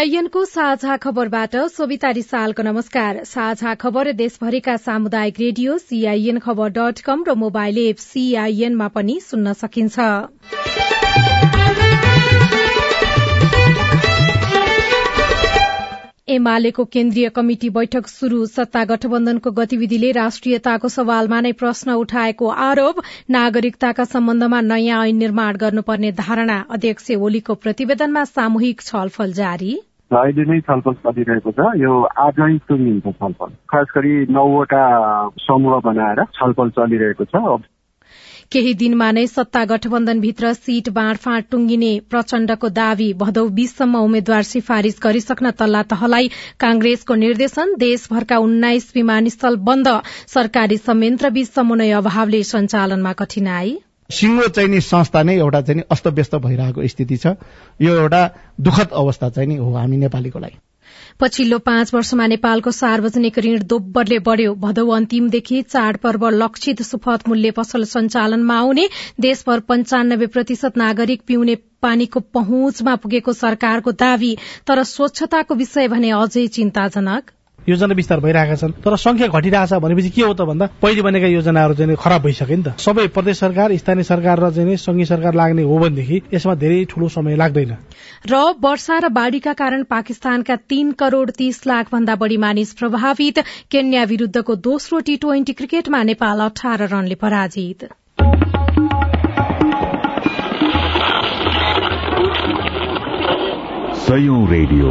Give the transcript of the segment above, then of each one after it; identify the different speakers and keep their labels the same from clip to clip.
Speaker 1: सीआईएनको साझा खबरबाट सोभिता रिसालको नमस्कार। साझा खबर देशभरिका सामुदायिक रेडियो सीआईएन खबर डट कम र मोबाइल एप सीआईएनमा पनि सुन्न सकिन्छ। एमालेको केन्द्रीय कमिटी बैठक शुरू सत्ता गठबन्धनको गतिविधिले राष्ट्रियताको सवालमा नै प्रश्न उठाएको आरोप। नागरिकताका सम्बन्धमा नयाँ ऐन निर्माण गर्नुपर्ने धारणा। अध्यक्ष ओलीको प्रतिवेदनमा सामूहिक छलफल जारी।
Speaker 2: अहिले नै छलफल चलिरहेको छ। यो आजै सुनिन्छ छलफल। खास गरी नौवटा समूह बनाएर छलफल चलिरहेको छ।
Speaker 1: केही दिनमा नै सत्ता गठबन्धनभित्र सीट बाँडफाँड टुंगिने प्रचण्डको दावी भदौ बीससम्म उम्मेद्वार सिफारिश गरिसक्न तल्ला तहलाई कांग्रेसको निर्देशन देशभरका उन्नाइस विमानस्थल बन्द सरकारी संयन्त्र बीच समन्वय अभावले सञ्चालनमा कठिनाई।
Speaker 3: सिङ्गो चाहिने संस्था नै एउटा चाहिँ अस्तव्यस्त भइरहेको स्थिति छ। यो एउटा दुखद अवस्था चाहिँ नि हो हामी नेपालीको लागि।
Speaker 1: पछिल्लो पाँच वर्षमा नेपालको सार्वजनिक ऋण दोब्बरले बढ़्यो। भदौ अन्तिमदेखि चाडपर्व लक्षित सुपथ मूल्य पसल सञ्चालनमा आउने देशभर पञ्चानब्बे प्रतिशत नागरिक पिउने पानीको पहुँचमा पुगेको सरकारको दावी तर स्वच्छताको विषय भने अझै चिन्ताजनक।
Speaker 4: योजना विस्तार भइरहेका छन्। तर संख्या घटिरहेछ भनेपछि के हो त भन्दा पहिले बनेका योजनाहरू चाहिँ खराब भइसक्यो नि त। सबै प्रदेश सरकार स्थानीय सरकार र चाहिँ संघीय सरकार लाग्ने हो भनेदेखि यसमा धेरै ठूलो समय लाग्दैन।
Speaker 1: र वर्षा र बाढ़ीका कारण पाकिस्तानका तीन करोड़ तीस लाख भन्दा बढ़ी मानिस प्रभावित। केन्या विरूद्धको दोस्रो टी ट्वेन्टी क्रिकेटमा नेपाल अठार रनले पराजित।
Speaker 5: रेडियो।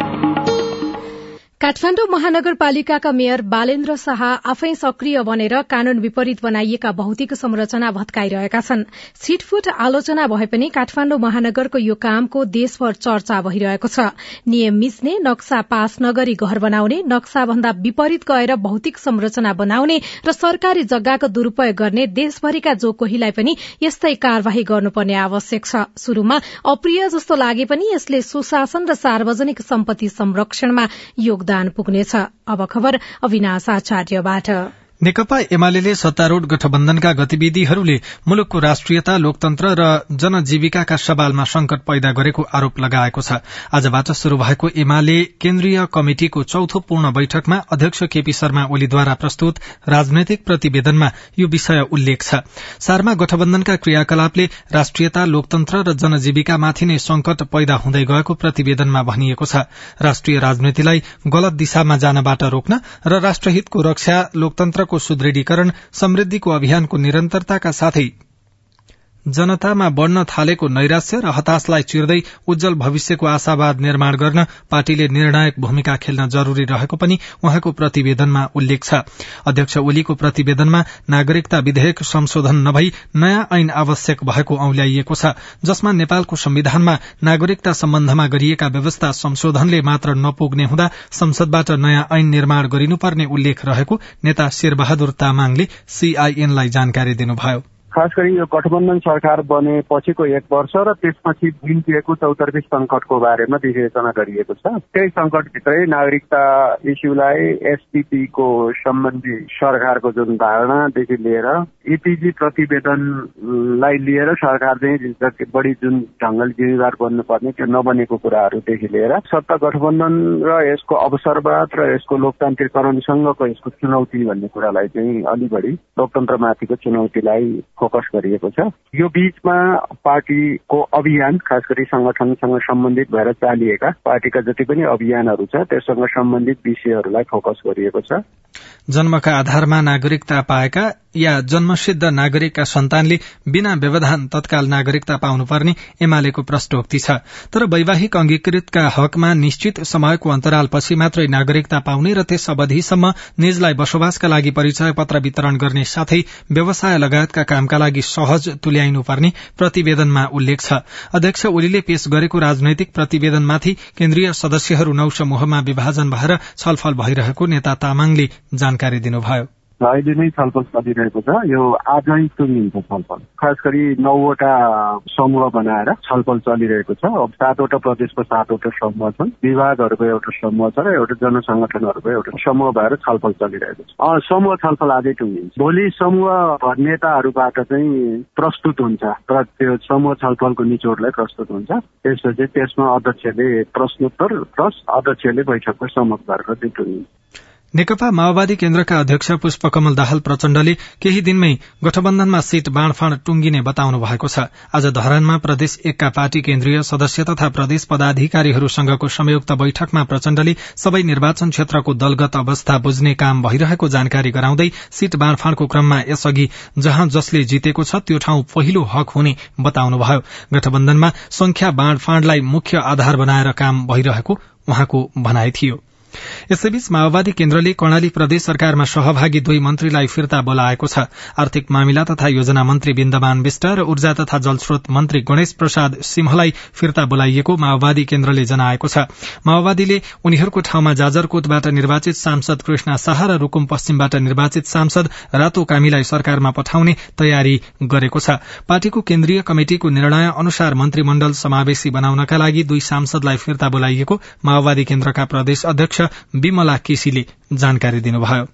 Speaker 1: काठमाण्डु महानगरपालिकाका मेयर बालेन्द्र शाह आफै सक्रिय बनेर कानून विपरीत बनाइएका भौतिक संरचना भत्काइरहेका छन्। छिटफुट आलोचना भए पनि काठमाण्डु महानगरको यो कामको देशभर चर्चा भइरहेको छ। नियम मिच्ने नक्सा पास नगरी घर बनाउने नक्सा भन्दा विपरीत गएर भौतिक संरचना बनाउने र सरकारी जग्गाको दुरूपयोग गर्ने देशभरिका जो कोहीलाई पनि यस्तै कार्यवाही गर्नुपर्ने आवश्यक छ। शुरूमा अप्रिय जस्तो लागे पनि यसले सुशासन र सार्वजनिक सम्पत्ति संरक्षणमा योगदान योगदान पुग्नेछ।
Speaker 6: नेकपा एमाले सत्तारूढ़ गठबन्धनका गतिविधिहरूले मुलुकको राष्ट्रियता लोकतन्त्र र जनजीविकाका सवालमा संकट पैदा गरेको आरोप लगाएको छ। आजबाट शुरू भएको एमाले केन्द्रीय कमिटिको चौथो पूर्ण बैठकमा अध्यक्ष केपी शर्मा ओलीद्वारा प्रस्तुत राजनैतिक प्रतिवेदनमा यो विषय उल्लेख छ। सारमा गठबन्धनका क्रियाकलापले राष्ट्रियता लोकतन्त्र र जनजीविकामाथि नै संकट पैदा हुँदै गएको प्रतिवेदनमा भनिएको छ। राष्ट्रिय राजनीतिलाई गलत दिशामा जानबाट रोक्न र राष्ट्रहितको रक्षा लोकतन्त्र को सुदृढ़ीकरण समृद्धि को अभियान को निरंतरता का साथ ही जनतामा बढ़न थालेको नैराश्य र हताशलाई चिर्दै उज्जवल भविष्यको आशावाद निर्माण गर्न पार्टीले निर्णायक भूमिका खेल्न जरूरी रहेको पनि उहाँको प्रतिवेदनमा उल्लेख छ। अध्यक्ष ओलीको प्रतिवेदनमा नागरिकता विधेयक संशोधन नभई नयाँ ऐन आवश्यक भएको औल्याइएको छ जसमा नेपालको संविधानमा नागरिकता सम्बन्धमा गरिएका व्यवस्था संशोधनले मात्र नपुग्ने हुँदा संसदबाट नयाँ ऐन निर्माण गरिनुपर्ने उल्लेख रहेको नेता शेरबहादुर तामाङले सीआईएनलाई जानकारी दिनुभयो।
Speaker 2: खास गरी यो गठबन्धन सरकार बने पछिको एक वर्ष र त्यसपछि निम्तिएको चौतर्फी संकटको बारेमा विवेचना गरिएको छ। त्यही संकटभित्रै नागरिकता इस्युलाई एसडिपीको सम्बन्धी सरकारको जुन धारणादेखि लिएर इपिजी प्रतिवेदनलाई लिएर सरकार चाहिँ जति बढी जुन ढङ्गले जिम्मेवार बन्नुपर्ने त्यो नबनेको कुराहरूदेखि लिएर सत्ता गठबन्धन र यसको अवसरवाद र यसको लोकतान्त्रिकरणसँगको यसको चुनौती भन्ने कुरालाई चाहिँ अलि बढी लोकतन्त्रमाथिको चुनौतीलाई फोकस गरिएको छ। यो बीचमा पार्टीको अभियान खास गरी संगठनसँग सम्बन्धित भएर चालिएका पार्टीका जति पनि अभियानहरू छ त्यससँग सम्बन्धित विषयहरूलाई फोकस गरिएको छ।
Speaker 6: जन्मका आधारमा नागरिकता पाएका या जन्मसिद्ध नागरिकका सन्तानले बिना व्यवधान तत्काल नागरिकता पाउनुपर्ने एमालेको प्रष्टोक्ति छ। तर वैवाहिक अंगीकृतका हकमा निश्चित समयको अन्तरालपछि मात्रै नागरिकता पाउने र त्यस अवधिसम्म निजलाई बसोबासका लागि परिचय पत्र वितरण गर्ने साथै व्यवसाय लगायतका कामका लागि सहज तुल्याइनुपर्ने प्रतिवेदनमा उल्लेख छ। अध्यक्ष ओलीले पेश गरेको राजनैतिक प्रतिवेदनमाथि केन्द्रीय सदस्यहरू नौ समूहमा विभाजन भएर छलफल भइरहेको नेता तामाङले जानकारी दिनुभयो।
Speaker 2: अहिले नै छलफल चलिरहेको छ। यो आजै टुङ्गिन्छ छलफल। खास गरी नौवटा समूह बनाएर छलफल चलिरहेको छ। अब सातवटा प्रदेशको सातवटा समूह छन्। विभागहरूको एउटा समूह छ र एउटा जनसंगठनहरूको एउटा समूह भएर छलफल चलिरहेको छ। समूह छलफल आजै टुङ्गिन्छ। भोलि समूह नेताहरूबाट चाहिँ प्रस्तुत हुन्छ। र त्यो समूह छलफलको निचोडलाई प्रस्तुत हुन्छ। त्यसपछि त्यसमा अध्यक्षले प्रश्नोत्तर प्लस अध्यक्षले बैठकको समक्ष गरेर चाहिँ टुङ्गिन्छ।
Speaker 6: नेकपा माओवादी केन्द्रका अध्यक्ष पुष्पकमल दाहाल प्रचण्डले केही दिनमै गठबन्धनमा सीट बाँडफाँड टुंगिने बताउनु भएको छ। आज धरानमा प्रदेश एकका पार्टी केन्द्रीय सदस्य तथा प्रदेश पदाधिकारीहरूसँगको संयुक्त बैठकमा प्रचण्डले सबै निर्वाचन क्षेत्रको दलगत अवस्था बुझ्ने काम भइरहेको जानकारी गराउँदै सीट बाँडफाँडको क्रममा यसअघि जहाँ जसले जितेको छ त्यो ठाउँ पहिलो हक हुने बताउनुभयो। गठबन्धनमा संख्या बाँडफाँडलाई मुख्य आधार बनाएर काम भइरहेको उहाँको भनाइ थियो। यसैबीच माओवादी केन्द्रले कर्णाली प्रदेश सरकारमा सहभागी दुई मन्त्रीलाई फिर्ता बोलाएको छ। आर्थिक मामिला तथा योजना मन्त्री विन्दमान विष्ट र ऊर्जा तथा जलस्रोत मन्त्री गणेश प्रसाद सिंहलाई फिर्ता बोलाइएको माओवादी केन्द्रले जनाएको छ। माओवादीले उनीहरूको ठाउँमा जाजरकोटबाट निर्वाचित सांसद कृष्ण शाह र रूकुम पश्चिमबाट निर्वाचित सांसद रातो कामीलाई सरकारमा पठाउने तयारी गरेको छ। पार्टीको केन्द्रीय कमिटिको निर्णय अनुसार मन्त्रीमण्डल समावेशी बनाउनका लागि दुई सांसदलाई फिर्ता बोलाइएको माओवादी केन्द्रका प्रदेश अध्यक्ष विमला केसीले जानकारी दिनुभयो।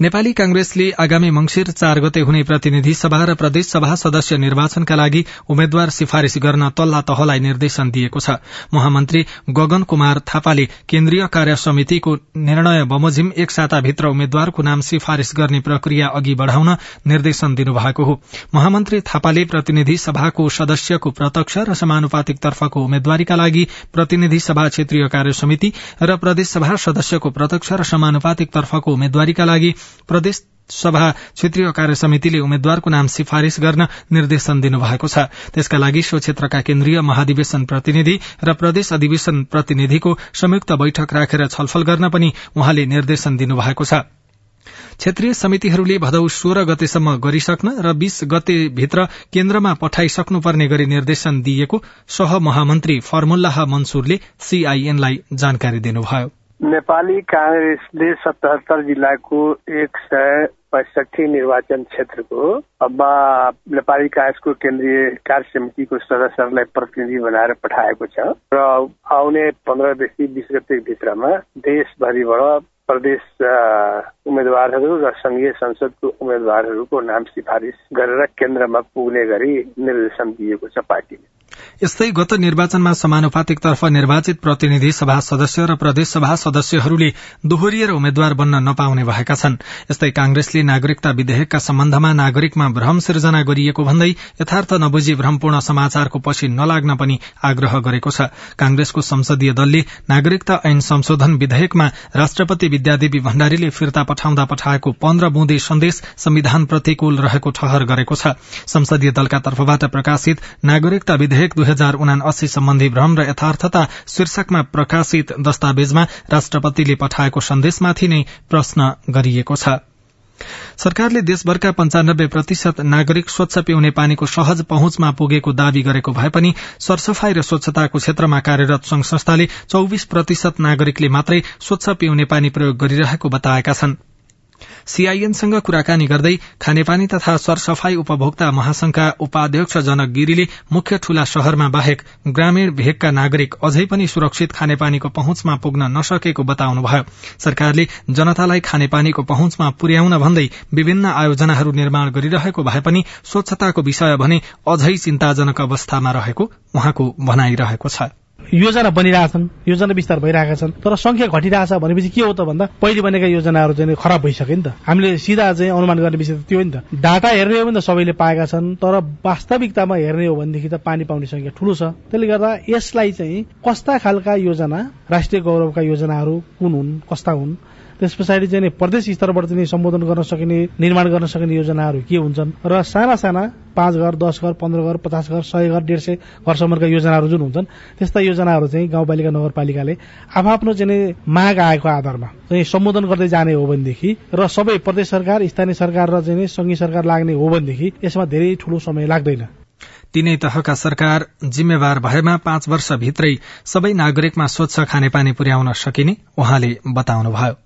Speaker 6: नेपाली कांग्रेसले आगामी मंगिर चार गते हुने प्रतिनिधि सभा र प्रदेश सभा सदस्य निर्वाचनका लागि उम्मेद्वार सिफारिश गर्न तल्ला तहलाई निर्देशन दिएको छ। महामन्त्री गगन कुमार थापाले केन्द्रीय कार्य समितिको निर्णय बमोजिम एक साताभित्र उम्मेद्वारको नाम सिफारिश गर्ने प्रक्रिया अघि बढ़ाउन निर्देशन दिनुभएको हो। महामन्त्री थापाले प्रतिनिधि सभाको सदस्यको प्रत्यक्ष र समानुपातिक तर्फको उम्मेद्वारीका लागि प्रतिनिधि सभा क्षेत्रीय कार्य समिति र प्रदेश सभा सदस्यको प्रत्यक्ष र समानुपातिक तर्फको उम्मेद्वारीका लागि प्रदेश सभा क्षेत्रीय कार्य समितिले उम्मेद्वारको नाम सिफारिश गर्न निर्देशन दिनुभएको छ। त्यसका लागि सो क्षेत्रका केन्द्रीय महाधिवेशन प्रतिनिधि र प्रदेश अधिवेशन प्रतिनिधिको संयुक्त बैठक राखेर छलफल गर्न पनि उहाँले निर्देशन दिनुभएको छ। क्षेत्रीय समितिहरूले भदौ सोह्र गतेसम्म गरिसक्न र बीस गतेभित्र केन्द्रमा पठाइसक्नुपर्ने गरी निर्देशन दिइएको सह महामन्त्री फर्मुल्लाह मन्सुरले सीआईएनलाई जानकारी दिनुभयो।
Speaker 7: नेपाली कांग्रेसले सतहत्तर जिल्लाको एक सय पैसठी निर्वाचन क्षेत्रको अब नेपाली कांग्रेसको केन्द्रीय कार्य समितिको सदस्यहरूलाई प्रतिनिधि बनाएर पठाएको छ र आउने पन्ध्रदेखि बिस गते भित्रमा देशभरिबाट प्रदेश उम्मेद्वारहरू र संघीय संसदको उम्मेद्वारहरूको नाम सिफारिस गरेर केन्द्रमा पुग्ने गरी निर्देशन दिएको छ पार्टीले।
Speaker 6: यस्तै गत निर्वाचनमा समानुपातिक तर्फ निर्वाचित प्रतिनिधि सभा सदस्य र प्रदेश सभा सदस्यहरूले दोहोरिएर उम्मेद्वार बन्न नपाउने भएका छन्। यस्तै कांग्रेसले नागरिकता विधेयकका सम्बन्धमा नागरिकमा भ्रम सिर्जना गरिएको भन्दै यथार्थ नबुझी भ्रमपूर्ण समाचारको पछि नलाग्न पनि आग्रह गरेको छ। कांग्रेसको संसदीय दलले नागरिकता ऐन संशोधन विधेयकमा राष्ट्रपति विद्यादेवी भण्डारीले फिर्ता पठाउँदा पठाएको पन्ध्र बुँदे सन्देश संविधान प्रतिकूल रहेको ठहर गरेको छ। संसदीय दलका तर्फबाट प्रकाशित नागरिकता विधेयक दुई हजार उनासी सम्बन्धी भ्रम र यथार्थता शीर्षकमा प्रकाशित दस्तावेजमा राष्ट्रपतिले पठाएको सन्देशमाथि नै प्रश्न गरिएको छ। सरकारले देशभरका पञ्चानब्बे प्रतिशत नागरिक स्वच्छ पिउने पानीको सहज पहुँचमा पुगेको दावी गरेको भए पनि सरसफाई र स्वच्छताको क्षेत्रमा कार्यरत संघ संस्थाले चौविस प्रतिशत नागरिकले मात्रै स्वच्छ पिउने पानी प्रयोग गरिरहेको बताएका छनृ। सीआईएनसँग कुराकानी गर्दै खानेपानी तथा सरसफाई उपभोक्ता महासंघका उपाध्यक्ष जनक गिरीले मुख्य ठूला शहरमा बाहेक ग्रामीण भेगका नागरिक अझै पनि सुरक्षित खानेपानीको पहुँचमा पुग्न नसकेको बताउनुभयो। सरकारले जनतालाई खानेपानीको पहुँचमा पुर्याउन भन्दै विभिन्न आयोजनाहरू निर्माण गरिरहेको भए पनि स्वच्छताको विषय भने अझै चिन्ताजनक अवस्थामा रहेको उहाँको भनाइरहेको छ।
Speaker 8: योजना बनिरहेछन् योजना विस्तार भइरहेका छन् तर संख्या घटिरहेछ भनेपछि के हो त भन्दा पहिले बनेका योजनाहरू चाहिँ खराब भइसक्यो नि त। हामीले सिधा चाहिँ अनुमान गर्ने विषय त त्यो नि त। डाटा हेर्ने हो भने त सबैले पाएका छन् तर वास्तविकतामा हेर्ने हो भनेदेखि त पानी पाउने संख्या ठुलो छ। त्यसले गर्दा यसलाई चाहिँ कस्ता खालका योजना राष्ट्रिय गौरवका योजनाहरू कुन हुन् कस्ता हुन्? त्यस पछाडि चाहिँ प्रदेश स्तरबाट चाहिँ सम्बोधन गर्न सकिने निर्माण गर्न सकिने योजनाहरू के हुन्छन्? र साना साना पाँच घर दस घर पन्ध्र घर पचास घर सय घर डेढ सय घरसम्मका योजनाहरू जुन हुन्छन् त्यस्ता योजनाहरू चाहिँ गाउँपालिका नगरपालिकाले आफ्नो चाहिँ माग आएको आधारमा चाहिँ सम्बोधन गर्दै जाने हो भनेदेखि र सबै प्रदेश सरकार स्थानीय सरकार र चाहिँ संघीय सरकार लाग्ने हो भनेदेखि यसमा धेरै ठूलो समय लाग्दैन।
Speaker 6: तीनै तहका सरकार जिम्मेवार भएमा पाँच वर्षभित्रै सबै नागरिकमा स्वच्छ खानेपानी पुर्याउन सकिने उहाँले बताउनुभयो।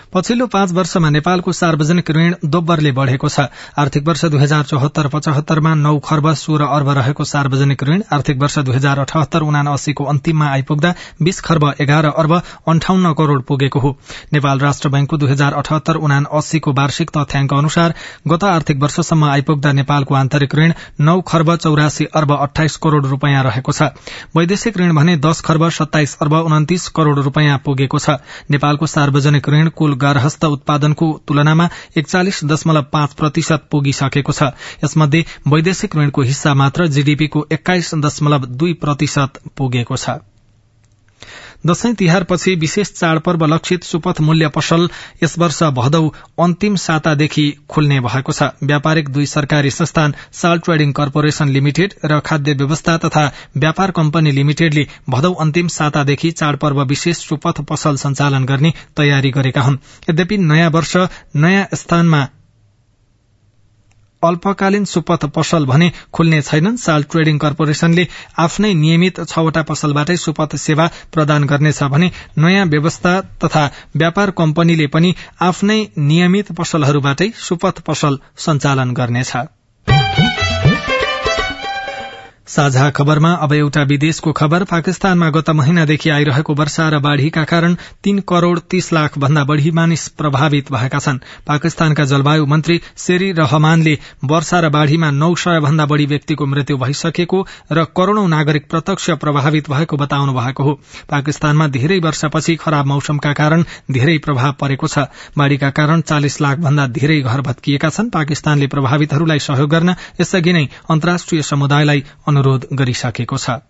Speaker 6: पछिल्लो पाँच वर्षमा नेपालको सार्वजनिक ऋण दोब्बरले बढ़ेको छ। आर्थिक वर्ष दुई हजार चौहत्तर पचहत्तरमा नौ खर्ब सोह्र अर्ब रहेको सार्वजनिक ऋण आर्थिक वर्ष दुई हजार अठहत्तर उना अस्सीको अन्तिममा आइपुग्दा बीस खर्ब एघार अर्ब अन्ठाउन्न करोड़ पुगेको हो। नेपाल राष्ट्र बैंकको दुई हजार अठहत्तर उना अस्सीको वार्षिक तथ्याङ्क अनुसार गत आर्थिक वर्षसम्म आइपुग्दा नेपालको आन्तरिक ऋण नौ खर्ब चौरासी अर्ब अठाइस करोड़ रूपियाँ रहेको छ। वैदेशिक ऋण भने दश खर्ब सत्ताइस अर्ब उन्तिस करोड़ रूपियाँ पुगेको छ। नेपालको सार्वजनिक ऋण कुल गारहस्थ उत्पादनको तुलनामा एकचालिस दशमलव पाँच प्रतिशत पुगिसकेको छ। यसमध्ये वैदेशिक ऋणको हिस्सा मात्र जीडीपीको एक्काइस दशमलव दुई प्रतिशत पुगेको छ। दशैं तिहारपछि विशेष चाड़पर्व लक्षित सुपथ मूल्य पसल यस वर्ष भदौ अन्तिम सातादेखि खुल्ने भएको छ। व्यापारिक दुई सरकारी संस्थान साल ट्रेडिङ कर्पोरेशन लिमिटेड र खाद्य व्यवस्था तथा व्यापार कम्पनी लिमिटेडले भदौ अन्तिम सातादेखि चाड़पर्व विशेष सुपथ पसल सञ्चालन गर्ने तयारी गरेका हुन्। यद्यपि नयाँ वर्ष नयाँ स्थानमा अल्पकालीन सुपथ पसल भने खुल्ने छैनन्। साल ट्रेडिङ कर्पोरेशनले आफ्नै नियमित छवटा पसलबाटै सुपथ सेवा प्रदान गर्नेछ भने नयाँ व्यवस्था तथा व्यापार कम्पनीले पनि आफ्नै नियमित पसलहरूबाटै सुपथ पसल सञ्चालन गर्नेछ। साझा खबरमा अब एउटा विदेशको खबर। पाकिस्तानमा गत महिनादेखि आइरहेको वर्षा र बाढ़ीका कारण तीन करोड़ तीस लाख भन्दा बढ़ी मानिस प्रभावित भएका छन्। पाकिस्तानका जलवायु मन्त्री शेरी रहमानले वर्षा र बाढ़ीमा नौ सय भन्दा बढ़ी व्यक्तिको मृत्यु भइसकेको र करोड़ौं नागरिक प्रत्यक्ष प्रभावित भएको बताउनु भएको हो। पाकिस्तानमा धेरै वर्षपछि खराब मौसमका कारण धेरै प्रभाव परेको छ। बाढ़ीका कारण चालिस लाख भन्दा धेरै घर भत्किएका छन्। पाकिस्तानले प्रभावितहरूलाई सहयोग गर्न यसअघि नै अन्तर्राष्ट्रिय समुदायलाई अनुरोध गरिसकेको छ।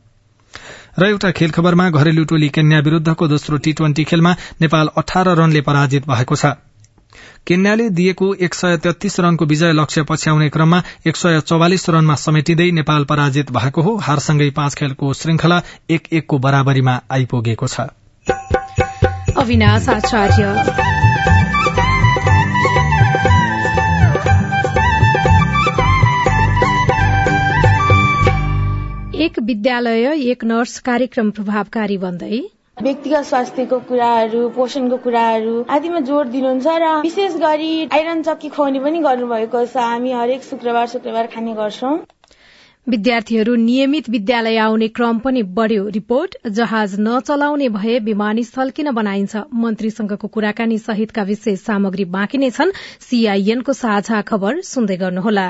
Speaker 6: र एउटा खेल खबरमा घरेलु टोली केन्या विरूद्धको दोस्रो टी ट्वेन्टी खेलमा नेपाल अठार रनले पराजित भएको छ। केन्याले दिएको एक सय तेत्तीस रनको विजय लक्ष्य पछ्याउने क्रममा एक सय चौवालिस रनमा समेटिँदै नेपाल पराजित भएको हो। हारसँगै पाँच खेलको श्रृंखला एक एकको बराबरीमा आइपुगेको छ।
Speaker 1: विद्यालय एक नर्स कार्यक्रम प्रभावकारी बन्दै।
Speaker 9: व्यक्तिगत स्वास्थ्यको कुराहरू पोषणको कुराहरू आदिमा जोड दिनुहुन्छ र विशेष गरी आइरन चक्की खुवाउने पनि गर्नुभएको छ। हामी हरेक शुक्रबार शुक्रबार खाने गर्छौं।
Speaker 1: विद्यार्थीहरू नियमित विद्यालय आउने क्रम पनि बढ़्यो। रिपोर्ट जहाज नचलाउने भए विमानस्थल किन बनाइन्छ? मन्त्रीसँगको कुराकानी सहितका विशेष सामग्री बाँकी नै छन्। सीआईएनको साझा खबर सुन्दै गर्नुहोला।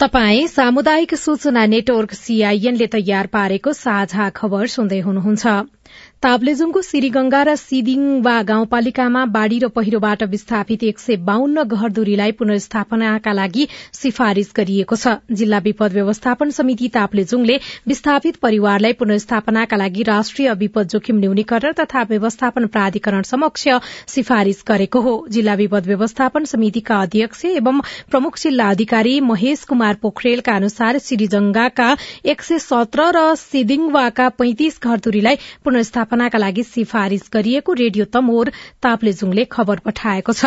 Speaker 1: तपाई सामुदायिक सूचना नेटवर्क सीआईएनले तयार पारेको साझा खबर सुन्दै हुनुहुन्छ। ताप्लेजुङको सिरिगंगा र सिदिङवा गाउँपालिकामा बाढ़ी र पहिरोबाट विस्थापित एक सय बाहन्न घरधुरीलाई पुनर्स्थापनाका लागि सिफारिश गरिएको छ। जिल्ला विपद व्यवस्थापन समिति ताप्लेजुङले विस्थापित परिवारलाई पुनर्स्थापनाका लागि राष्ट्रिय विपद जोखिम न्यूनीकरण तथा व्यवस्थापन प्राधिकरण समक्ष सिफारिश गरेको हो। जिल्ला विपद व्यवस्थापन समितिका अध्यक्ष एवं प्रमुख जिल्ला अधिकारी महेश कुमार पोखरेलका अनुसार सिरिजंगाका एक सय सत्र र सिदिङवाका पैंतिस घरधुरीलाई पुनर्स्थापना स्थापनाका लागि सिफारिश गरिएको रेडियो तमोर ताप्लेजुङले खबर पठाएको छ।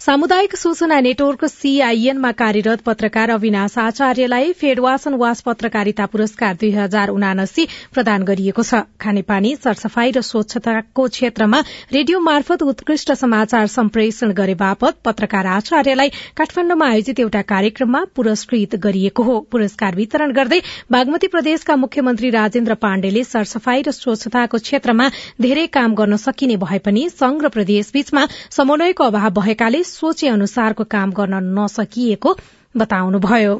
Speaker 1: सामुदायिक सूचना नेटवर्क सीआईएनमा कार्यरत पत्रकार अविनाश आचार्यलाई फेडवासन वास पत्रकारिता पुरस्कार दुई हजार उनासी प्रदान गरिएको छ। खानेपानी सरसफाई र स्वच्छताको क्षेत्रमा रेडियो मार्फत उत्कृष्ट समाचार सम्प्रेषण गरे बापत पत्रकार आचार्यलाई काठमाण्डुमा आयोजित एउटा कार्यक्रममा पुरस्कृत गरिएको हो। पुरस्कार वितरण गर्दै बागमती प्रदेशका मुख्यमन्त्री राजेन्द्र पाण्डेले सरसफाई र स्वच्छताको क्षेत्रमा धेरै काम गर्न सकिने भए पनि संघ र प्रदेश बीचमा समन्वयको अभाव भएकाले सोचे अनुसारको काम गर्न नसकिएको बताउनुभयो।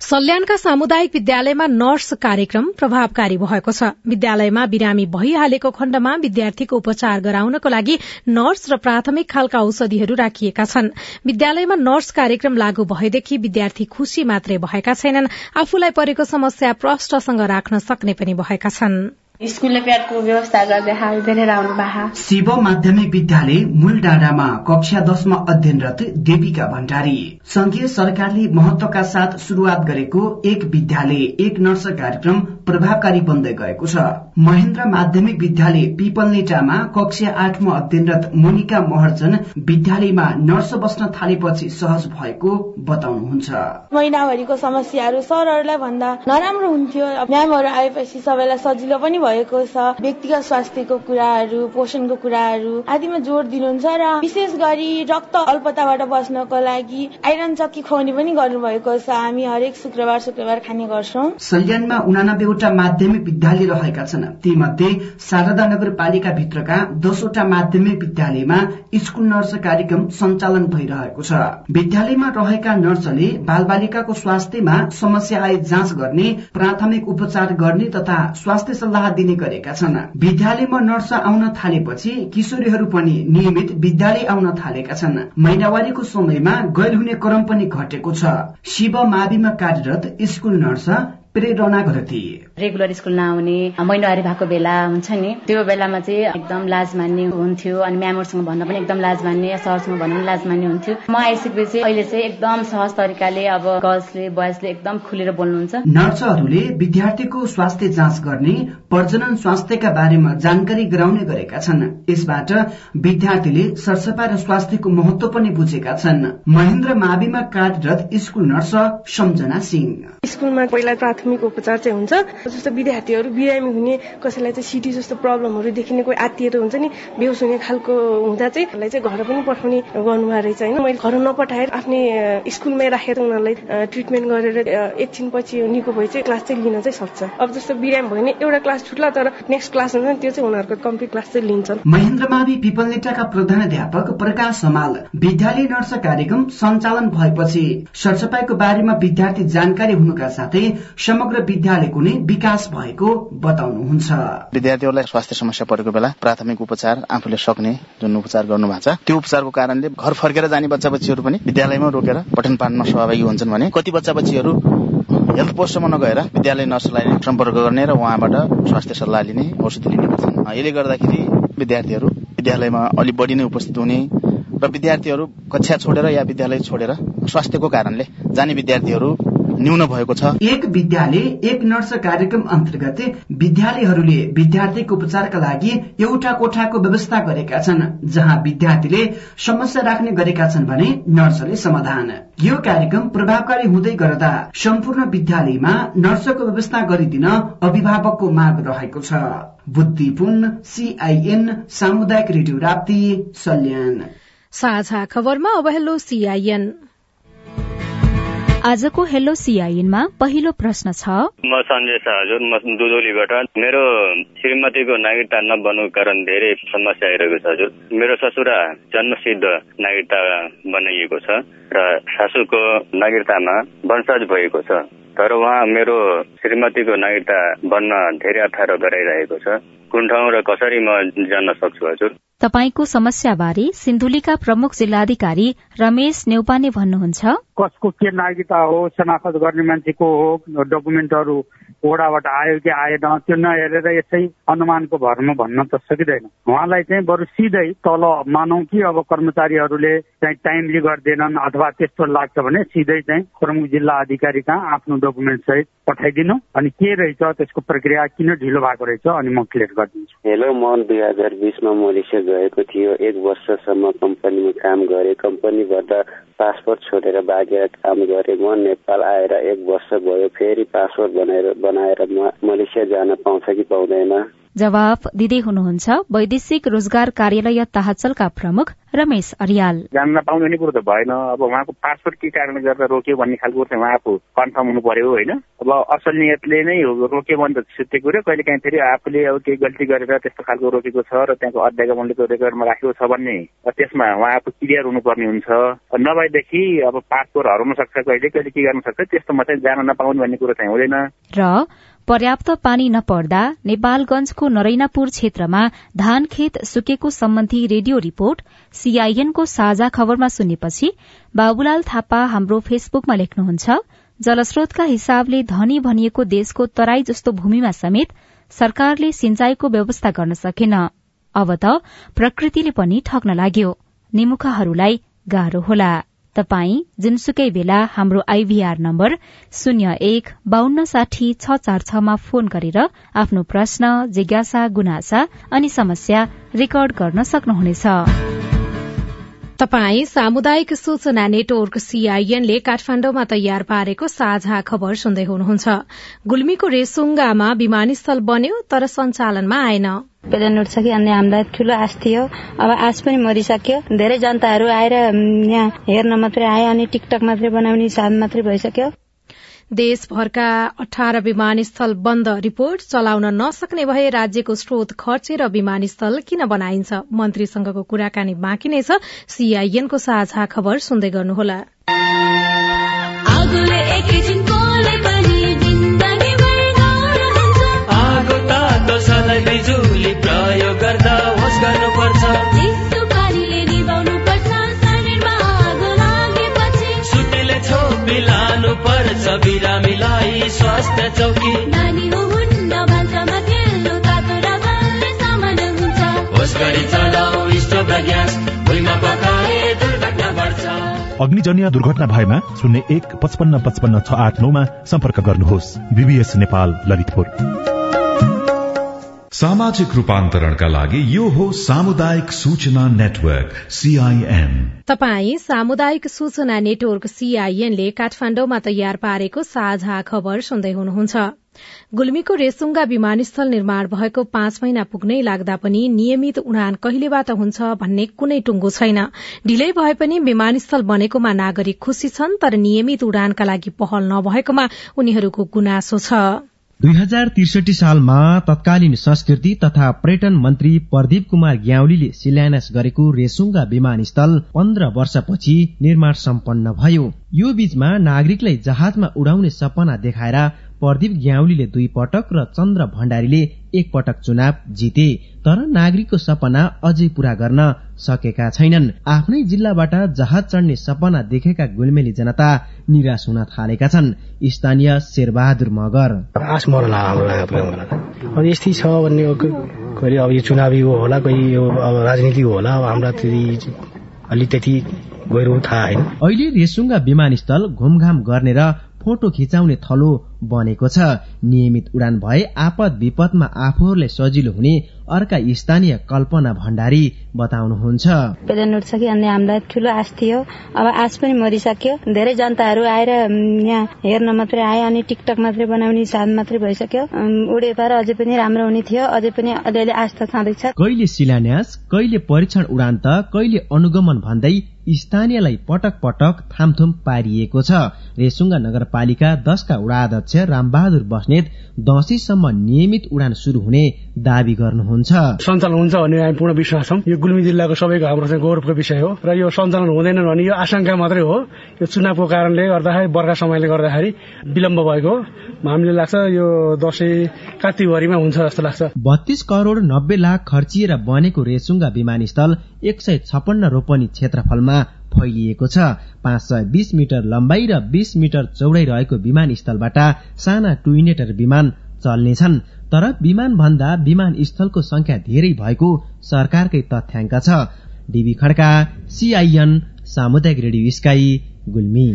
Speaker 1: सल्यानका सामुदायिक विद्यालयमा नर्स कार्यक्रम प्रभावकारी भएको छ। विद्यालयमा बिरामी भइहालेको खण्डमा विद्यार्थीको उपचार गराउनको लागि नर्स र प्राथमिक खालका औषधिहरू राखिएका छन्। विद्यालयमा नर्स कार्यक्रम लागू भएदेखि विद्यार्थी खुशी मात्रै भएका छैनन्। आफूलाई परेको समस्या प्रष्टसँग राख्न सक्ने पनि भएका छनृ।
Speaker 9: स्कुलले प्याडको व्यवस्था गर्दै धेरै राम्रो
Speaker 10: शिव माध्यमिक विद्यालय मूल डाँडामा कक्षा दशमा अध्ययनरत देविका भण्डारी। संघीय सरकारले महत्वका साथ शुरूआत गरेको एक विद्यालय एक नर्स कार्यक्रम प्रभावकारी बन्दै गएको छ। महेन्द्र माध्यमिक विद्यालय पिपलनेटामा कक्षा आठमा अध्ययनरत मोनिका महर्जन विद्यालयमा नर्स बस्न थालेपछि सहज भएको बताउनुहुन्छ।
Speaker 9: महिनाभरिको समस्याहरू सरहरूलाई भन्दा नराम्रो हुन्थ्यो। म्यामहरू आएपछि सबैलाई सजिलो पनि भएको छ व्यक्तिगत स्वास्थ्यको कुराहरू पोषणको कुराहरू आदिमा जोड दिनुहुन्छ र विशेष गरी रक्त अल्पताबाट बस्नको लागि आइरन चक्की खुवाउने पनि गर्नुभएको छ। हामी हरेक शुक्रबार शुक्रबार खाने गर्छौं।
Speaker 10: सल्यानमा उनानब्बेवटा माध्यमिक विद्यालय रहेका छन्। ती मध्ये शारदा नगरपालिका भित्रका दसवटा माध्यमिक विद्यालयमा स्कूल नर्स कार्यक्रम सञ्चालन भइरहेको छ। विद्यालयमा रहेका नर्सले बाल बालिकाको स्वास्थ्यमा समस्या आए जाँच गर्ने प्राथमिक उपचार गर्ने तथा स्वास्थ्य सल्लाह दिने गरेका छन्। विद्यालयमा नर्स आउन थालेपछि किशोरीहरू पनि नियमित विद्यालय आउन थालेका छन्। महिनावारीको समयमा गैर हुने क्रम पनि घटेको छ। शिव माविमा कार्यरत school nurse Prerana
Speaker 11: regular school नआउने महिनावारी भएको बेला हुन्छ नि। त्यो बेलामा चाहिँ एकदम लाज मान्ने हुन्थ्यो अनि म्यामहरूसँग भन्न पनि एकदम लाज मान्ने सरसँग भन्न पनि लाज मान्ने हुन्थ्यो। म आइसकेपछि अहिले चाहिँ एकदम सहज तरिकाले अब गर्ल्सले बोइजले एकदम खुलेर बोल्नुहुन्छ।
Speaker 10: नर्सहरूले विद्यार्थीको स्वास्थ्य जाँच गर्ने प्रजनन स्वास्थ्यका बारेमा जानकारी गराउने गरेका छन्। यसबाट विद्यार्थीले सरसफाई र स्वास्थ्यको महत्व पनि बुझेका छन्। महेन्द्र माविमा कार्यरत स्कुल नर्स सम्झना सिंह।
Speaker 12: स्कुलमा पहिला प्राथमिक उपचार चाहिँ हुन्छ। जस्तो विद्यार्थीहरू बिरामी हुने कसैलाई चाहिँ सिटी जस्तो प्रब्लमहरू देखिने कोही आत्तिएर हुन्छ नि बेहोस हुने खालको हुँदा चाहिँ उनीहरूलाई चाहिँ घर पनि पठाउने गर्नुभएको रहेछ होइन? मैले घर नपठाएर आफ्नै स्कुलमै राखेर उनीहरूलाई ट्रिटमेन्ट गरेर एकछिन पछि निको भए चाहिँ क्लास चाहिँ लिन चाहिँ सक्छ। अब जस्तो बिरामी भयो भने एउटा क्लास छुट्ला तर नेक्स्ट क्लास हुन्छ नि त्यो चाहिँ उनीहरूको कम्प्लिट क्लास चाहिँ लिन्छन्।
Speaker 10: महेन्द्र मावि पिपलनेटाका प्रधानाध्यापक प्रकाश समाल विद्यालय नर्स कार्यक्रम सञ्चालन भएपछि सरसफाईको बारेमा विद्यार्थी जानकारी हुनुका साथै समग्र विद्यालयको नै विकास भएको बताउनुहुन्छ।
Speaker 13: विद्यार्थीहरूलाई स्वास्थ्य समस्या परेको बेला प्राथमिक उपचार आफूले सक्ने जुन उपचार गर्नु भएको छ त्यो उपचारको कारणले घर फर्केर जाने बच्चा बच्चीहरू पनि विद्यालयमा रोकेर पठन पाठनमा सहभागी हुन्छन् भने कति बच्चा बच्चीहरू हेल्थ पोस्टसम्म नगएर विद्यालय नर्सलाई सम्पर्क गर्ने र उहाँबाट स्वास्थ्य सल्लाह लिने औषधि लिने गर्छन्। यसले गर्दाखेरि विद्यार्थीहरू विद्यालयमा अलिक बढी नै उपस्थित हुने र विद्यार्थीहरू कक्षा छोडेर या विद्यालय छोडेर स्वास्थ्यको कारणले जाने विद्यार्थीहरू न्यून भएको छ।
Speaker 10: एक विद्यालय एक नर्स कार्यक्रम अन्तर्गत विद्यालयहरूले विद्यार्थीको उपचारका लागि एउटा कोठाको व्यवस्था गरेका छन् जहाँ विद्यार्थीले समस्या राख्ने गरेका छन् भने नर्सले समाधान। यो कार्यक्रम प्रभावकारी हुँदै गर्दा सम्पूर्ण विद्यालयमा नर्सको व्यवस्था गरिदिन अभिभावकको माग रहेको छ। बुद्धिपुन सीआईएन सामुदायिक रेडियो राप्ती सल्यान।
Speaker 1: साझा खबरमा अब हेलो सीआईएन
Speaker 14: आजको हेलो सीआईएनमा पहिलो प्रश्न छ।
Speaker 15: म सञ्जय शाह हजुर म दुधौलीबाट। मेरो श्रीमतीको नागरिकता नबन्नुको कारण धेरै समस्या आइरहेको छ हजुर। मेरो ससुरा जन्मसिद्ध नागरिकता बनाइएको छ र सासूको नागरिकतामा वंशज भएको छ। तर उहाँ मेरो श्रीमतीको नागरिकता बन्न धेरै अप्ठ्यारो गराइरहेको छ। कुन ठाउँ र कसरी म जान्न सक्छु हजुर?
Speaker 14: तपाईँको समस्याबारे सिन्धुलीका प्रमुख जिल्लाधिकारी रमेश नेउपाने भन्नुहुन्छ।
Speaker 16: कसको के नागरिकता हो शनाखत गर्ने मान्छे को हो डकुमेन्टहरू ओडाबाट आयो कि आएन त्यो नहेरेर यसै अनुमानको भरमा भन्न त सकिँदैन। उहाँलाई चाहिँ बरु सिधै तल मानौ कि अब कर्मचारीहरूले चाहिँ टाइमली गर्दैनन् अथवा त्यस्तो लाग्छ भने सिधै चाहिँ प्रमुख जिल्ला अधिकारी कहाँ आफ्नो डकुमेन्ट सहित पठाइदिनु अनि के रहेछ त्यसको प्रक्रिया किन ढिलो भएको रहेछ अनि म क्लियर गरिदिन्छु।
Speaker 17: हेलो म दुई हजार बिसमा मलेसिया गएको थियो। एक वर्षसम्म कम्पनीमा काम गरेँ। कम्पनीबाट पासपोर्ट छोडेर भागेर काम गरेँ। म नेपाल आएर एक वर्ष भयो। फेरि पासपोर्ट बनाएर बनाएर मलेसिया जान पाउँछ कि पाउँदैन?
Speaker 14: जवाब दिँदै हुनुहुन्छ। वैदेशिक रोजगार कार्यालय ताहचलका प्रमुख रमेश अरियाल।
Speaker 16: जान नपाउने कुरो त भएन। अब उहाँको पासपोर्ट के कारणले गर्दा रोक्यो भन्ने खालको चाहिँ उहाँको कन्फर्म हुनु पर्यो होइन। अब असल नियतले नै रोक्यो भने त छुट्टै कुरो। कहिले काहीँ फेरि आफूले अब केही गल्ती गरेर त्यस्तो खालको रोकेको छ र त्यहाँको अध्यागमनले त्यो रेकर्डमा राखेको छ भने त्यसमा उहाँको क्लियर हुनुपर्ने हुन्छ। नभएदेखि अब पासपोर्ट हराउन सक्छ कहिले कहिले के गर्न सक्छ त्यस्तोमा चाहिँ जान नपाउने भन्ने कुरो चाहिँ हुँदैन।
Speaker 14: र पर्याप्त पानी नपर्दा नेपालगंजको नरैनापुर क्षेत्रमा धान खेत सुकेको सम्बन्धी रेडियो रिपोर्ट सीआईएनको साझा खबरमा सुनेपछि बाबुलाल थापा हाम्रो फेसबुकमा लेख्नुहुन्छ जलस्रोतका हिसाबले धनी भनिएको देशको तराई जस्तो भूमिमा समेत सरकारले सिंचाईको व्यवस्था गर्न सकेन। अब त प्रकृतिले पनि ठग्न लाग्यो। निमुखाहरूलाई गाह्रो होला। तपाई जुनसुकै बेला हाम्रो आइभीआर नम्बर शून्य एक बान्न साठी छ चार छमा फोन गरेर आफ्नो प्रश्न जिज्ञासा गुनासा अनि समस्या रेकर्ड गर्न सक्नुहुनेछ।
Speaker 1: तपाई सामुदायिक सूचना नेटवर्क सीआईएनले काठमाण्डुमा तयार पारेको साझा खबर सुन्दै हुनुहुन्छ। गुल्मीको रेसुङ्गामा विमानस्थल बन्यो तर सञ्चालनमा आएन।
Speaker 18: प्लेन छ कि अन्य हामीलाई ठुलो आश थियो। अब आश पनि मरिसक्यो। धेरै जनताहरू आएर यहाँ हेर्न मात्रै आए अनि टिकटक मात्रै बनाउने साथ मात्रै भइसक्यो।
Speaker 1: देशभरका अठार विमानस्थल बन्द रिपोर्ट चलाउन नसक्ने भए राज्यको स्रोत खर्चेर विमानस्थल किन बनाइन्छ? मन्त्रीसँगको कुराकानी बाँकी नै छ। सीआईएनको साझा खबर सुन्दै गर्नुहोला।
Speaker 19: प्रयोग गर्दा होस् गर्नुपर्छ। सुतेले बिरामीलाई स्वास्थ्य चौकी।
Speaker 20: अग्निजन्य दुर्घटना भएमा शून्य एक पचपन्न पचपन्न छ आठ नौमा सम्पर्क गर्नुहोस्। बीबीएस नेपाल ललितपुर।
Speaker 5: सामाजिक रूपान्तरणका लागि यो हो सामुदायिक सूचना नेटवर्क सीआईएन
Speaker 1: तपाई सामुदायिक सूचना नेटवर्क सीआईएनले काठमाण्डुमा तयार पारेको साझा खबर सुन्दै हुनुहुन्छ। गुल्मीको रेसुङ्गा विमानस्थल निर्माण भएको पाँच महिना पुग्नै लाग्दा पनि नियमित उडान कहिलेबाट हुन्छ भन्ने कुनै टुङ्गो छैन। ढिलै भए पनि विमानस्थल बनेकोमा नागरिक खुशी छन् तर नियमित उडानका लागि पहल नभएकोमा उनीहरूको गुनासो छ।
Speaker 21: दुई हजार त्रिसठी सालमा तत्कालीन संस्कृति तथा पर्यटन मन्त्री प्रदीप कुमार ग्याउलीले शिलान्यास गरेको रेसुङ्गा विमानस्थल पन्ध्र वर्षपछि निर्माण सम्पन्न भयो। यो बीचमा नागरिकलाई जहाजमा उडाउने सपना देखाएर प्रदीप ग्याउलीले दुई पटक र चन्द्र भण्डारीले एक पटक चुनाव जिते तर नागरिकको सपना अझै पूरा गर्न सकेका छैनन्। आफ्नै जिल्लाबाट जहाज चढ्ने सपना देखेका गुल्मेली जनता निराश हुन थालेका छन्। स्थानीय शेरबहादुर मगर।
Speaker 4: यस्तै छ भन्ने कहिले अब यो चुनावी हो होला यो अब राजनीति होला अब हाम्रा अलि त्यति गहिरो थाहा होइन।
Speaker 21: अहिले रेसुङ्गा विमानस्थल घुमघाम गर्ने र फोटो खिचाउने थलो बनेको छ। नियमित उडान भए आपद विपदमा आफूहरूलाई सजिलो हुने अर्का स्थानीय कल्पना भण्डारी बताउनुहुन्छ।
Speaker 18: कि अन्य हामीलाई ठुलो आश थियो। अब आश पनि मरिसक्यो। धेरै जनताहरू आएर यहाँ हेर्न मात्रै आए अनि टिकटक मात्रै बनाउने साथ मात्रै भइसक्यो। उडे अझै पनि राम्रो हुने थियो। अझै पनि अलिअलि आस्था छँदैछ।
Speaker 21: कहिले शिलान्यास कहिले परीक्षण उडान त कहिले अनुगमन भन्दै स्थानीयलाई पटक पटक थामथुम पारिएको छ। रेसुङ्गा नगरपालिका दशका उडा अध्यक्ष रामबहादुर बस्नेत दशैंसम्म नियमित उडान शुरू हुने दावी गर्नुहुन्छ।
Speaker 22: सञ्चालन हुन्छ भन्ने हामी पूर्ण विश्वास छौँ। यो गुल्मी जिल्लाको सबैको हाम्रो चाहिँ गौरवको विषय हो र यो सञ्चालन हुँदैन भने यो आशंका मात्रै हो। यो चुनावको कारणले गर्दाखेरि बर्खा समयले गर्दाखेरि विलम्ब भएको हामीले लाग्छ यो दसैँ कात्तिकभरिमा हुन्छ जस्तो लाग्छ।
Speaker 21: बत्तीस करोड़ नब्बे लाख खर्चिएर बनेको रेसुङ्गा विमानस्थल एक सय छपन्न रोपनी क्षेत्रफलमा फैलिएको छ। पाँच सय बीस मिटर लम्बाई र बीस मिटर चौडाइ रहेको विमानस्थलबाट साना टुइनेटर विमान चल्नेछन्। तर विमान भन्दा विमानस्थलको संख्या धेरै भएको सरकारकै तथ्याङ्क छ। डिबी खड्का सीआईएन सामुदायिक रेडियो स्काई गुल्मी।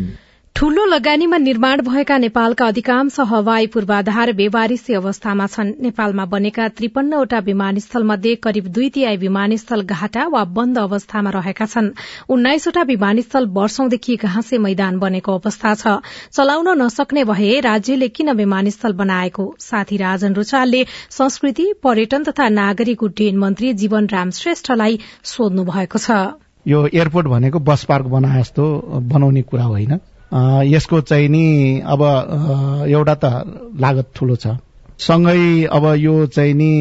Speaker 1: ठूलो लगानीमा निर्माण भएका नेपालका अधिकांश हवाई पूर्वाधार बेवारिसी अवस्थामा छन्। नेपालमा बनेका त्रिपन्नवटा विमानस्थल मध्ये करिब दुई तिहाई विमानस्थल घाटा वा बन्द अवस्थामा रहेका छन्। उन्नाइसवटा विमानस्थल वर्षौंदेखि घाँसे मैदान बनेको अवस्था छ। चलाउन नसक्ने भए राज्यले किन विमानस्थल बनाएको? साथी राजन रुचालले संस्कृति पर्यटन तथा नागरिक उड्डयन मन्त्री जीवन राम श्रेष्ठलाई सोध्नु भएको छ।
Speaker 4: यो एयरपोर्ट भनेको बस पार्क बनाए जस्तो बनाउने कुरा होइन। यसको चाहिँ नि अब एउटा त लागत ठुलो छ। सँगै अब यो चाहिँ नि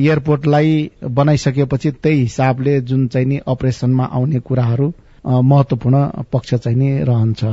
Speaker 4: एयरपोर्टलाई बनाइसकेपछि त्यही हिसाबले जुन चाहिँ नि अपरेसनमा आउने कुराहरू महत्वपूर्ण पक्ष चाहिँ नि रहन्छ।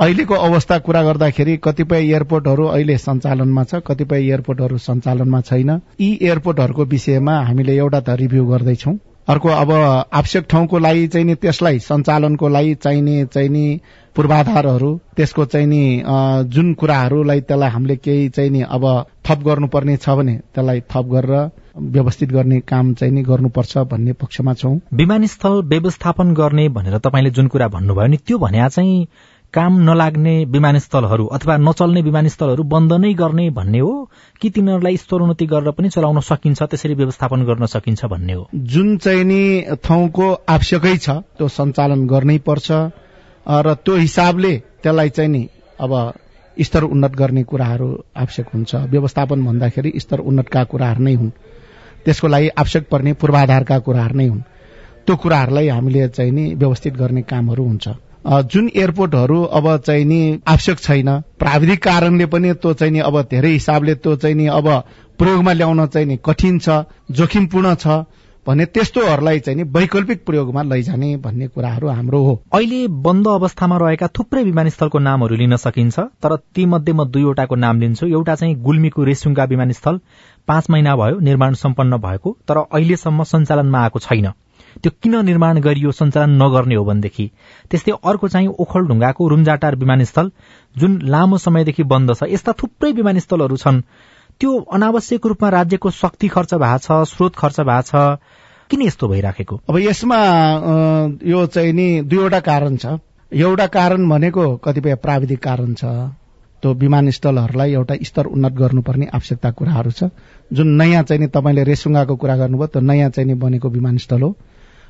Speaker 4: अहिलेको अवस्था कुरा गर्दाखेरि कतिपय एयरपोर्टहरू अहिले सञ्चालनमा छ कतिपय एयरपोर्टहरू सञ्चालनमा छैन। यी एयरपोर्टहरूको विषयमा हामीले एउटा त रिभ्यू गर्दैछौ। अर्को अब आवश्यक ठाउँको लागि चाहिँ नि त्यसलाई सञ्चालनको लागि चाहिने चाहिँ नि पूर्वाधारहरू त्यसको चाहिँ नि जुन कुराहरूलाई त्यसलाई हामीले केही चाहिँ नि अब थप गर्नुपर्ने छ भने त्यसलाई थप गरेर व्यवस्थित गर्ने काम चाहिँ नि गर्नुपर्छ भन्ने पक्षमा छौं।
Speaker 23: विमानस्थल व्यवस्थापन गर्ने भनेर तपाईँले जुन कुरा भन्नुभयो नि त्यो भन्या चाहिँ काम नलाग्ने विमानस्थलहरू अथवा नचल्ने विमानस्थलहरू बन्द नै गर्ने भन्ने हो? कि तिनीहरूलाई स्तरोन्नति गरेर पनि चलाउन सकिन्छ त्यसरी व्यवस्थापन गर्न सकिन्छ भन्ने हो?
Speaker 4: जुन चाहिँ नि ठाउँको आवश्यकै छ त्यो सञ्चालन गर्नै पर्छ। र त्यो हिसाबले त्यसलाई चाहिँ नि अब स्तर उन्नत गर्ने कुराहरू आवश्यक हुन्छ। व्यवस्थापन भन्दाखेरि स्तर उन्नतका कुराहरू नै हुन्। त्यसको लागि आवश्यक पर्ने पूर्वाधारका कुराहरू नै हुन्। त्यो कुराहरूलाई हामीले चाहिँ नि व्यवस्थित गर्ने कामहरू हुन्छ। जुन एयरपोर्टहरू अब चाहिँ नि आवश्यक छैन प्राविधिक कारणले पनि त्यो चाहिँ नि अब धेरै हिसाबले त्यो चाहिँ नि अब प्रयोगमा ल्याउन चाहिँ नि कठिन छ जोखिमपूर्ण छ। भने त्यस्तोहरूलाई चाहिँ नि वैकल्पिक प्रयोगमा लैजाने भन्ने कुराहरू हाम्रो हो।
Speaker 23: अहिले बन्द अवस्थामा रहेका थुप्रै विमानस्थलको नामहरू लिन सकिन्छ तर ती मध्ये म दुईवटाको नाम लिन्छु। एउटा चाहिँ गुल्मीको रेसुङ्गा विमानस्थल पाँच महिना भयो निर्माण सम्पन्न भएको तर अहिलेसम्म सञ्चालनमा आएको छैन। त्यो किन निर्माण गरियो सञ्चालन नगर्ने हो भनेदेखि त्यस्तै अर्को चाहिँ ओखलढुङ्गाको रुम्जाटार विमानस्थल जुन लामो समयदेखि बन्द छ यस्ता थुप्रै विमानस्थलहरू छन्। त्यो अनावश्यक रूपमा राज्यको शक्ति खर्च भएको छ स्रोत खर्च भएको छ। किन यस्तो भइराखेको?
Speaker 4: अब यसमा यो चाहिँ नि दुईवटा कारण छ। एउटा कारण भनेको कतिपय प्राविधिक कारण छ। त्यो विमानस्थलहरूलाई एउटा स्तर उन्नत गर्नुपर्ने आवश्यकता कुराहरू छ। जुन नयाँ चाहिँ नि तपाईँले रेसुङ्गाको कुरा गर्नुभयो त्यो नयाँ चाहिँ नि बनेको विमानस्थल हो।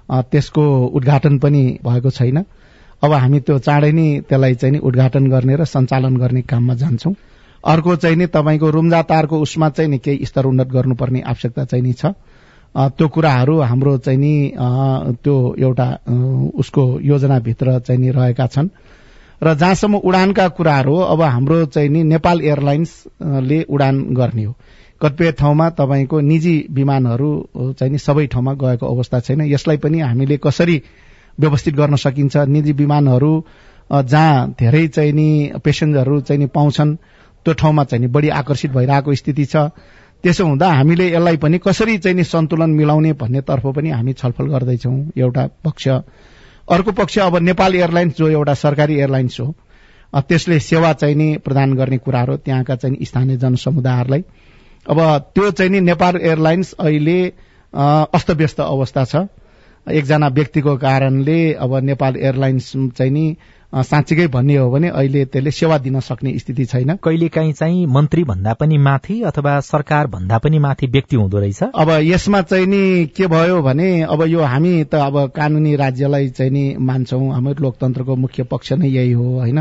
Speaker 4: त्यसको उद्घाटन पनि भएको छैन। अब हामी त्यो चाँडै नै त्यसलाई चाहिँ नि उद्घाटन गर्ने र सञ्चालन गर्ने काममा जान्छौं। अर्को चाहिँ नि तपाईँको रुम्जा तारको उसमा चाहिँ नि केही स्तर उन्नत गर्नुपर्ने आवश्यकता चाहिँ नि छ। त्यो कुराहरू हाम्रो चाहिँ नि त्यो एउटा उसको योजनाभित्र चाहिँ नि रहेका छन्। र जहाँसम्म उडानका कुराहरू अब हाम्रो चाहिँ नि नेपाल एयरलाइन्सले उडान गर्ने हो। कतिपय ठाउँमा तपाईँको निजी विमानहरू चाहिँ नि सबै ठाउँमा गएको अवस्था छैन। यसलाई पनि हामीले कसरी व्यवस्थित गर्न सकिन्छ? निजी विमानहरू जहाँ धेरै चाहिँ नि पेसेन्जरहरू चाहिँ नि पाउँछन्। त्यो ठाउँमा चाहिँ नि बढी आकर्षित भइरहेको स्थिति छ। त्यसो हुँदा हामीले यसलाई पनि कसरी चाहिँ नि सन्तुलन मिलाउने भन्नेतर्फ पनि हामी छलफल गर्दैछौँ एउटा पक्ष। अर्को पक्ष अब नेपाल एयरलाइन्स जो एउटा सरकारी एयरलाइन्स हो त्यसले सेवा चाहिँ नि प्रदान गर्ने कुराहरू त्यहाँका चाहिँ स्थानीय जनसमुदायहरूलाई। अब त्यो चाहिँ नि नेपाल एयरलाइन्स अहिले अस्तव्यस्त अवस्था छ। एकजना व्यक्तिको कारणले अब नेपाल एयरलाइन्स चाहिँ नि साँच्चीकै भन्ने हो भने अहिले त्यसले सेवा दिन सक्ने स्थिति छैन।
Speaker 23: कहिलेकाहीँ चाहिँ मन्त्री भन्दा पनि माथि अथवा सरकार भन्दा पनि माथि व्यक्ति हुँदो रहेछ?
Speaker 4: अब यसमा चाहिँ नि के भयो भने अब यो हामी त अब कानूनी राज्यलाई चाहिँ नि मान्छौं हाम्रो लोकतन्त्रको मुख्य पक्ष नै यही हो होइन?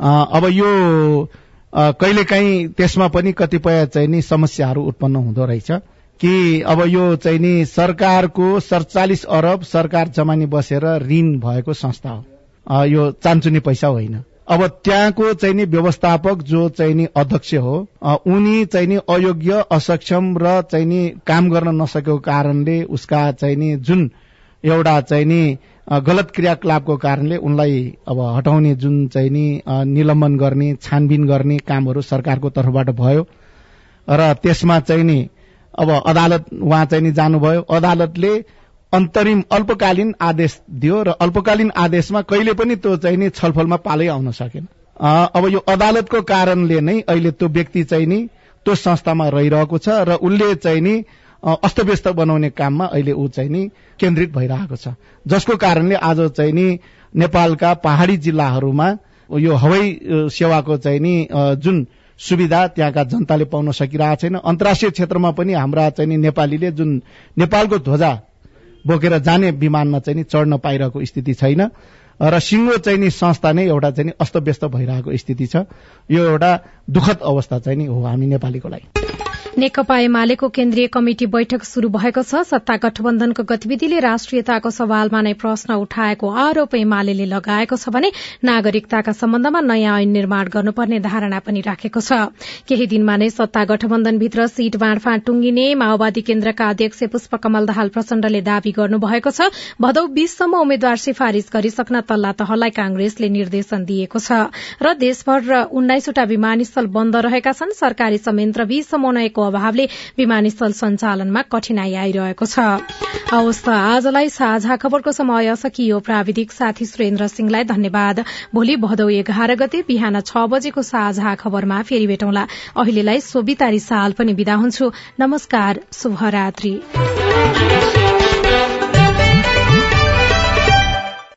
Speaker 4: अब यो कहिलेकाहीँ त्यसमा पनि कतिपय चाहिँ नि समस्याहरू उत्पन्न हुँदो रहेछ। कि अब यो चाहिँ नि सरकारको सडचालिस अरब सरकार जमानी बसेर ऋण भएको संस्था हो। यो चान्चुने पैसा होइन। अब त्यहाँको चाहिँ नि व्यवस्थापक जो चाहिँ नि अध्यक्ष हो उनी चाहिँ नि अयोग्य असक्षम र चाहिँ नि काम गर्न नसकेको कारणले उसका चाहिँ नि जुन एउटा चाहिँ नि गलत क्रियाकलापको कारणले उनलाई अब हटाउने जुन चाहिँ नि निलम्बन गर्ने छानबिन गर्ने कामहरू सरकारको तर्फबाट भयो। र त्यसमा चाहिँ नि अब अदालत उहाँ चाहिँ नि जानुभयो। अदालतले अन्तरिम अल्पकालीन आदेश दियो र अल्पकालीन आदेशमा कहिले पनि त्यो चाहिँ नि छलफलमा पालै आउन सकेन। अब यो अदालतको कारणले नै अहिले त्यो व्यक्ति चाहिँ नि त्यो संस्थामा रहिरहेको छ र उसले चाहिँ नि अस्तव्यस्त बनाउने काममा अहिले ऊ चाहिँ नि केन्द्रित भइरहेको छ। जसको कारणले आज चाहिँ नि नेपालका पहाड़ी जिल्लाहरूमा यो हवाई सेवाको चाहिँ नि जुन सुविधा त्यहाँका जनताले पाउन सकिरहेको छैन। अन्तर्राष्ट्रिय क्षेत्रमा पनि हाम्रा चाहिँ नि नेपालीले जुन नेपालको ध्वजा बोकेर जाने विमानमा चाहिँ नि चढ्न पाइरहेको स्थिति छैन। र सिङ्गो चाहिँ नि संस्था नै एउटा चाहिँ नि अस्तव्यस्त भइरहेको स्थिति छ। यो एउटा दुखद अवस्था चाहिँ नि हो हामी नेपालीको लागि।
Speaker 1: नेकपा एमालेको केन्द्रीय कमिटी बैठक शुरू भएको छ। सत्ता गठबन्धनको गतिविधिले राष्ट्रियताको सवालमा नै प्रश्न उठाएको आरोप एमाले लगाएको छ भने नागरिकताका सम्बन्धमा नयाँ ऐन निर्माण गर्नुपर्ने धारणा पनि राखेको छ। केही दिनमा नै सत्ता गठबन्धनभित्र सीट बाँडफाँड टुंगिने माओवादी केन्द्रका अध्यक्ष पुष्पकमल दाहाल प्रचण्डले दावी गर्नुभएको छ। भदौ बीससम्म उम्मेद्वार सिफारिश गरिसक्न तल्ला तहलाई कांग्रेसले निर्देशन दिएको छ। र देशभर उन्नाइसवटा विमानस्थल बन्द रहेका छन्। सरकारी संयन्त्र बीससम्म अभावले विमानस्थल सञ्चालनमा कठिनाई आइरहेको छ। हवस् आजलाई साझा खबरको समय सकियो। प्राविधिक साथी सुरेन्द्र सिंहलाई धन्यवाद। भोलि भदौ एघार गते बिहान छ बजेको साझा खबरमा फेरि भेटौँला। अहिलेलाई सोभितारी साल पनि विदा हुन्छु। नमस्कार शुभरात्री।